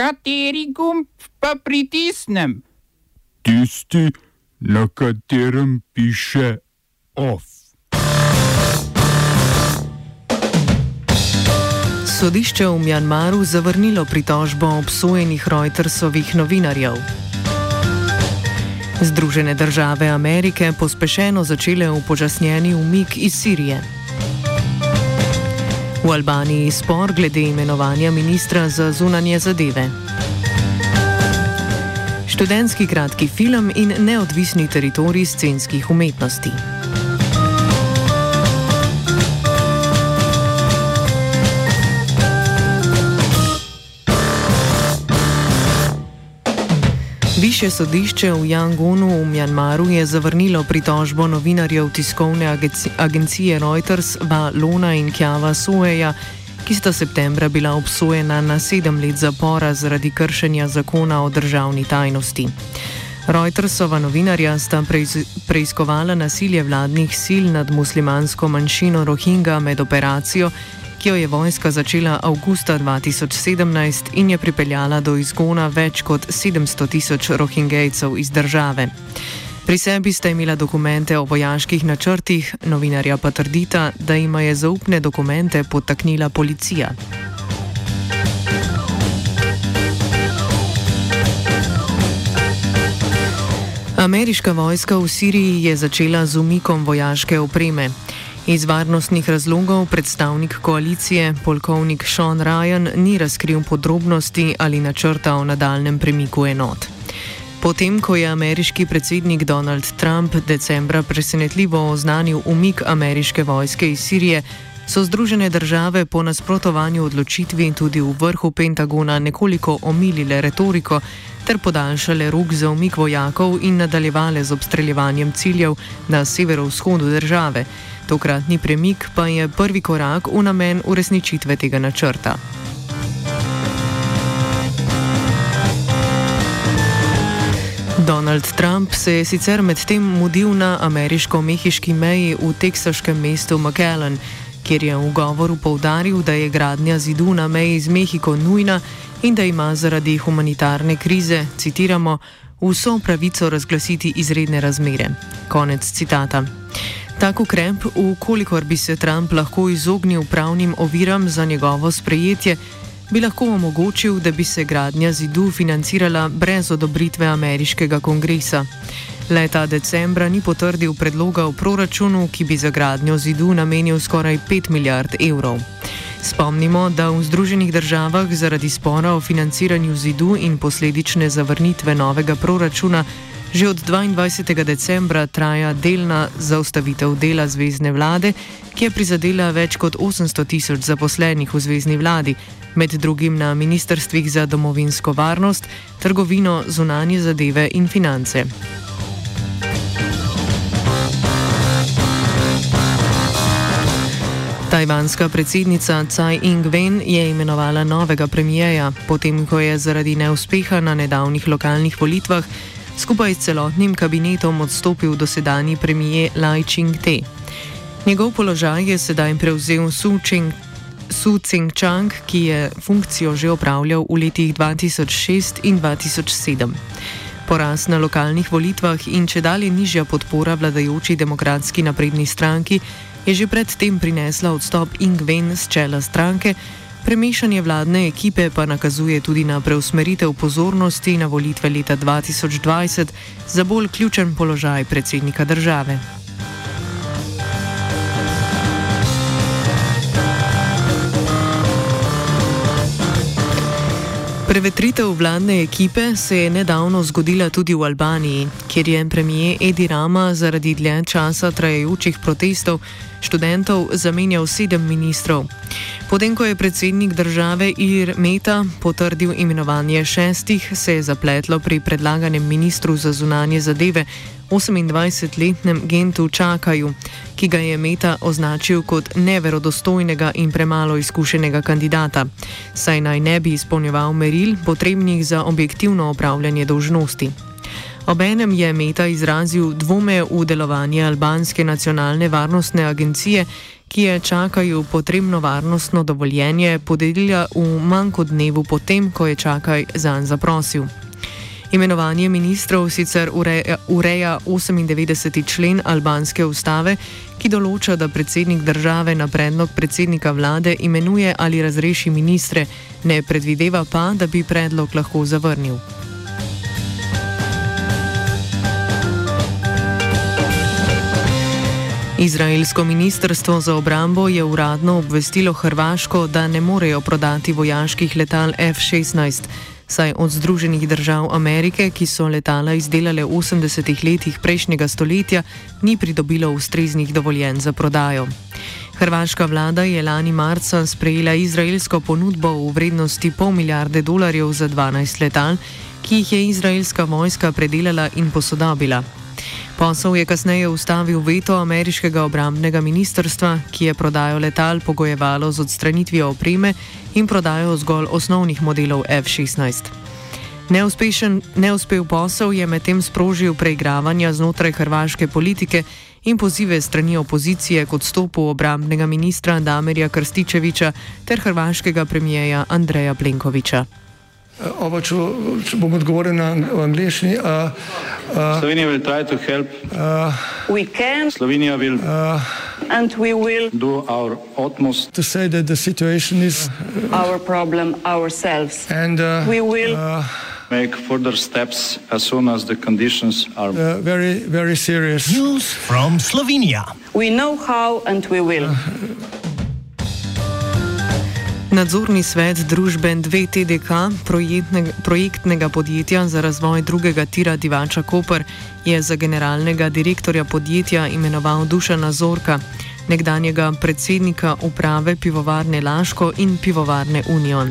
Kateri gumb pa pritisnem? Tisti, na katerem piše OF. Sodišče v Mjanmaru zavrnilo pritožbo obsojenih Reutersovih novinarjev. Združene države Amerike pospešeno začele upočasnjeni umik iz Sirije. V Albaniji spor glede imenovanja ministra za zunanje zadeve. Študentski kratki film in neodvisni teritorij scenskih umetnosti. Više sodišče v Yangonu v Mjanmaru je zavrnilo pritožbo novinarjev tiskovne agencije Reuters Valona in Kjava Soeja, ki sta septembra bila obsojena na sedem let zapora zaradi kršenja zakona o državni tajnosti. Reutersova novinarja sta preiskovala nasilje vladnih sil nad muslimansko manjšino Rohingya med operacijo, ki jo je vojska začela avgusta 2017 in je pripeljala do izgona več kot 700 tisoč rohingejcev iz države. Pri sebi sta imela dokumente o vojaških načrtih, novinarja pa trdita, da ima je zaupne dokumente potaknila policija. Ameriška vojska v Siriji je začela z umikom vojaške opreme. Iz varnostnih razlogov predstavnik koalicije, polkovnik Sean Ryan, ni razkril podrobnosti ali načrta o nadaljem premiku enot. Potem, ko je ameriški predsednik Donald Trump decembra presenetljivo oznanil umik ameriške vojske iz Sirije, so Združene države po nasprotovanju odločitvi tudi v vrhu Pentagona nekoliko omilile retoriko ter podaljšale rok za umik vojakov in nadaljevale z obstreljevanjem ciljev na severovzhodu države. Tokratni premik pa je prvi korak v namen uresničitve tega načrta. Donald Trump se je sicer medtem mudil na ameriško-mehiški meji v teksaškem mestu McAllen, kjer je v govoru povdaril, da je gradnja zidu na meji z Mehiko nujna in da ima zaradi humanitarne krize, citiramo, vso pravico razglasiti izredne razmere. Konec citata. Tak ukrep, ukolikor bi se Trump lahko izognil pravnim oviram za njegovo sprejetje, bi lahko omogočil, da bi se gradnja zidu financirala brez odobritve ameriškega kongresa. Leta decembra ni potrdil predloga v proračunu, ki bi za gradnjo zidu namenil skoraj 5 milijard evrov. Spomnimo, da v Združenih državah zaradi spora o financiranju zidu in posledične zavrnitve novega proračuna Že od 22. decembra traja delna zaustavitev dela zvezdne vlade, ki je prizadela več kot 800 tisoč zaposlenih v zvezdni vladi, med drugim na ministrstvih za domovinsko varnost, trgovino, zunanje zadeve in finance. Tajvanska predsednica Tsai Ing-wen je imenovala novega premijeja, potem ko je zaradi neuspeha na nedavnih lokalnih volitvah skupaj s celotnim kabinetom odstopil dosedani premije Lai Ching-te. Njegov položaj je sedaj prevzel Su, Ching, Su Tsing-chang, ki je funkcijo že opravljal v letih 2006 in 2007. Poraz na lokalnih volitvah in če dalje nižja podpora vladajoči demokratski napredni stranki je že predtem prinesla odstop Ing-wen z čela stranke, Premešanje vladne ekipe pa nakazuje tudi na preusmeritev pozornosti na volitve leta 2020 za bolj ključen položaj predsednika države. Prevetritev vladne ekipe se je nedavno zgodila tudi v Albaniji, kjer je premijer Edi Rama zaradi dlje časa trajajočih protestov študentov zamenjal sedem ministrov. Potem, ko je predsednik države Ir Meta potrdil imenovanje šestih, se je zapletlo pri predlaganem ministru za zunanje zadeve, 28-letnem Gentu Čakaju, ki ga je Meta označil kot neverodostojnega in premalo izkušenega kandidata, saj naj ne bi izpolnjeval meril potrebnih za objektivno opravljanje dolžnosti. Obenem je Meta izrazil dvome v delovanje albanske nacionalne varnostne agencije, ki je čakajo potrebno varnostno dovoljenje, podelila v manj kot dnevu potem, ko je čakaj zanj zaprosil. Imenovanje ministrov sicer ureja, ureja 98. člen albanske ustave, ki določa, da predsednik države na predlog predsednika vlade imenuje ali razreši ministre, ne predvideva pa, da bi predlog lahko zavrnil. Izraelsko ministrstvo za obrambo je uradno obvestilo Hrvaško, da ne morejo prodati vojaških letal F-16 saj od Združenih držav Amerike, ki so letala izdelale v 80-ih letih prejšnjega stoletja, ni pridobilo ustreznih dovoljenj za prodajo. Hrvaška vlada je lani marca sprejela izraelsko ponudbo v vrednosti pol milijarde dolarjev za 12 letal, ki jih je izraelska vojska predelala in posodobila. Posel je kasneje ustavil veto ameriškega obrambnega ministrstva, ki je prodajo letal pogojevalo z odstranitvijo opreme in prodajo zgolj osnovnih modelov F-16. Neuspešen, neuspel posel je medtem sprožil preigravanja znotraj hrvaške politike in pozive strani opozicije k odstopu obrambnega ministra Damerja Krstičeviča ter hrvaškega premijeja Andreja Plenkoviča. Oba, če, če bom odgovoril na angliški. Uh, uh, Slovenija bo poskušala pomagati. Slovenija bo naredila naš utmost, da bo rekla, da je situacija naš problem, naš in da bomo naredili nadaljnje korake, as soon as the conditions are zelo, zelo resni. News from Slovenija. Vemo, kako in bomo. Nadzorni svet družbe 2TDK, projektnega, podjetja za razvoj drugega tira Divača Koper, je za generalnega direktorja podjetja imenoval Dušana Zorka, nekdanjega predsednika uprave pivovarne Laško in pivovarne Union.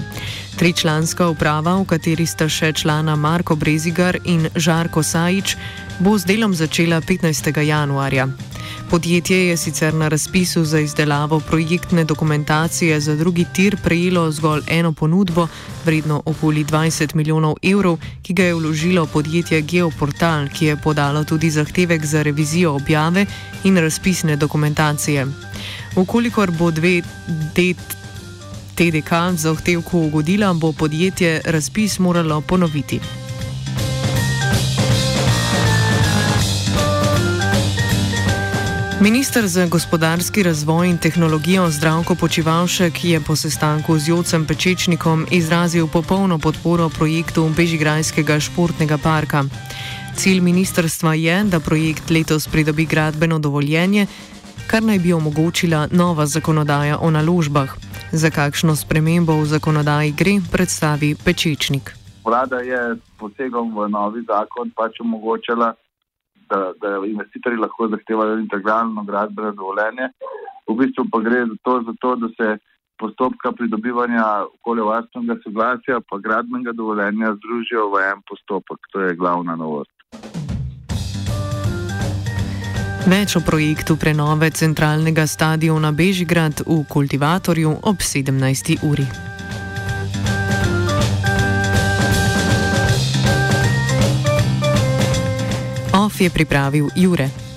Tričlanska uprava, v kateri sta še člana Marko Brezigar in Žarko Sajič, bo z delom začela 15. januarja. Podjetje je sicer na razpisu za izdelavo projektne dokumentacije za drugi tir prejelo zgolj eno ponudbo, vredno okoli 20 milijonov evrov, ki ga je vložilo podjetje Geoportal, ki je podalo tudi zahtevek za revizijo objave in razpisne dokumentacije. Ukolikor bo dve det. TDK zahtevku ugodila, bo podjetje razpis moralo ponoviti. Ministr za gospodarski razvoj in tehnologijo Zdravko Počivalšek je po sestanku z Jocem Pečečnikom izrazil popolno podporo projektu Bežigrajskega športnega parka. Cilj ministrstva je, da projekt letos pridobi gradbeno dovoljenje, kar naj bi omogočila nova zakonodaja o naložbah. Za kakšno spremembo v zakonodaji gre, predstavi Pečečnik. Vlada je posegom v novi zakon pač omogočila da, da investitorji lahko zahtevajo integralno gradbeno dovoljenje. V bistvu pa gre za to, za to da se postopka pridobivanja okoljevarstvenega soglasja pa gradbenega dovoljenja združijo v en postopek. To je glavna novost. Več o projektu prenove centralnega stadiona Bežigrad v kultivatorju ob 17. uri. Je pripravil Jure.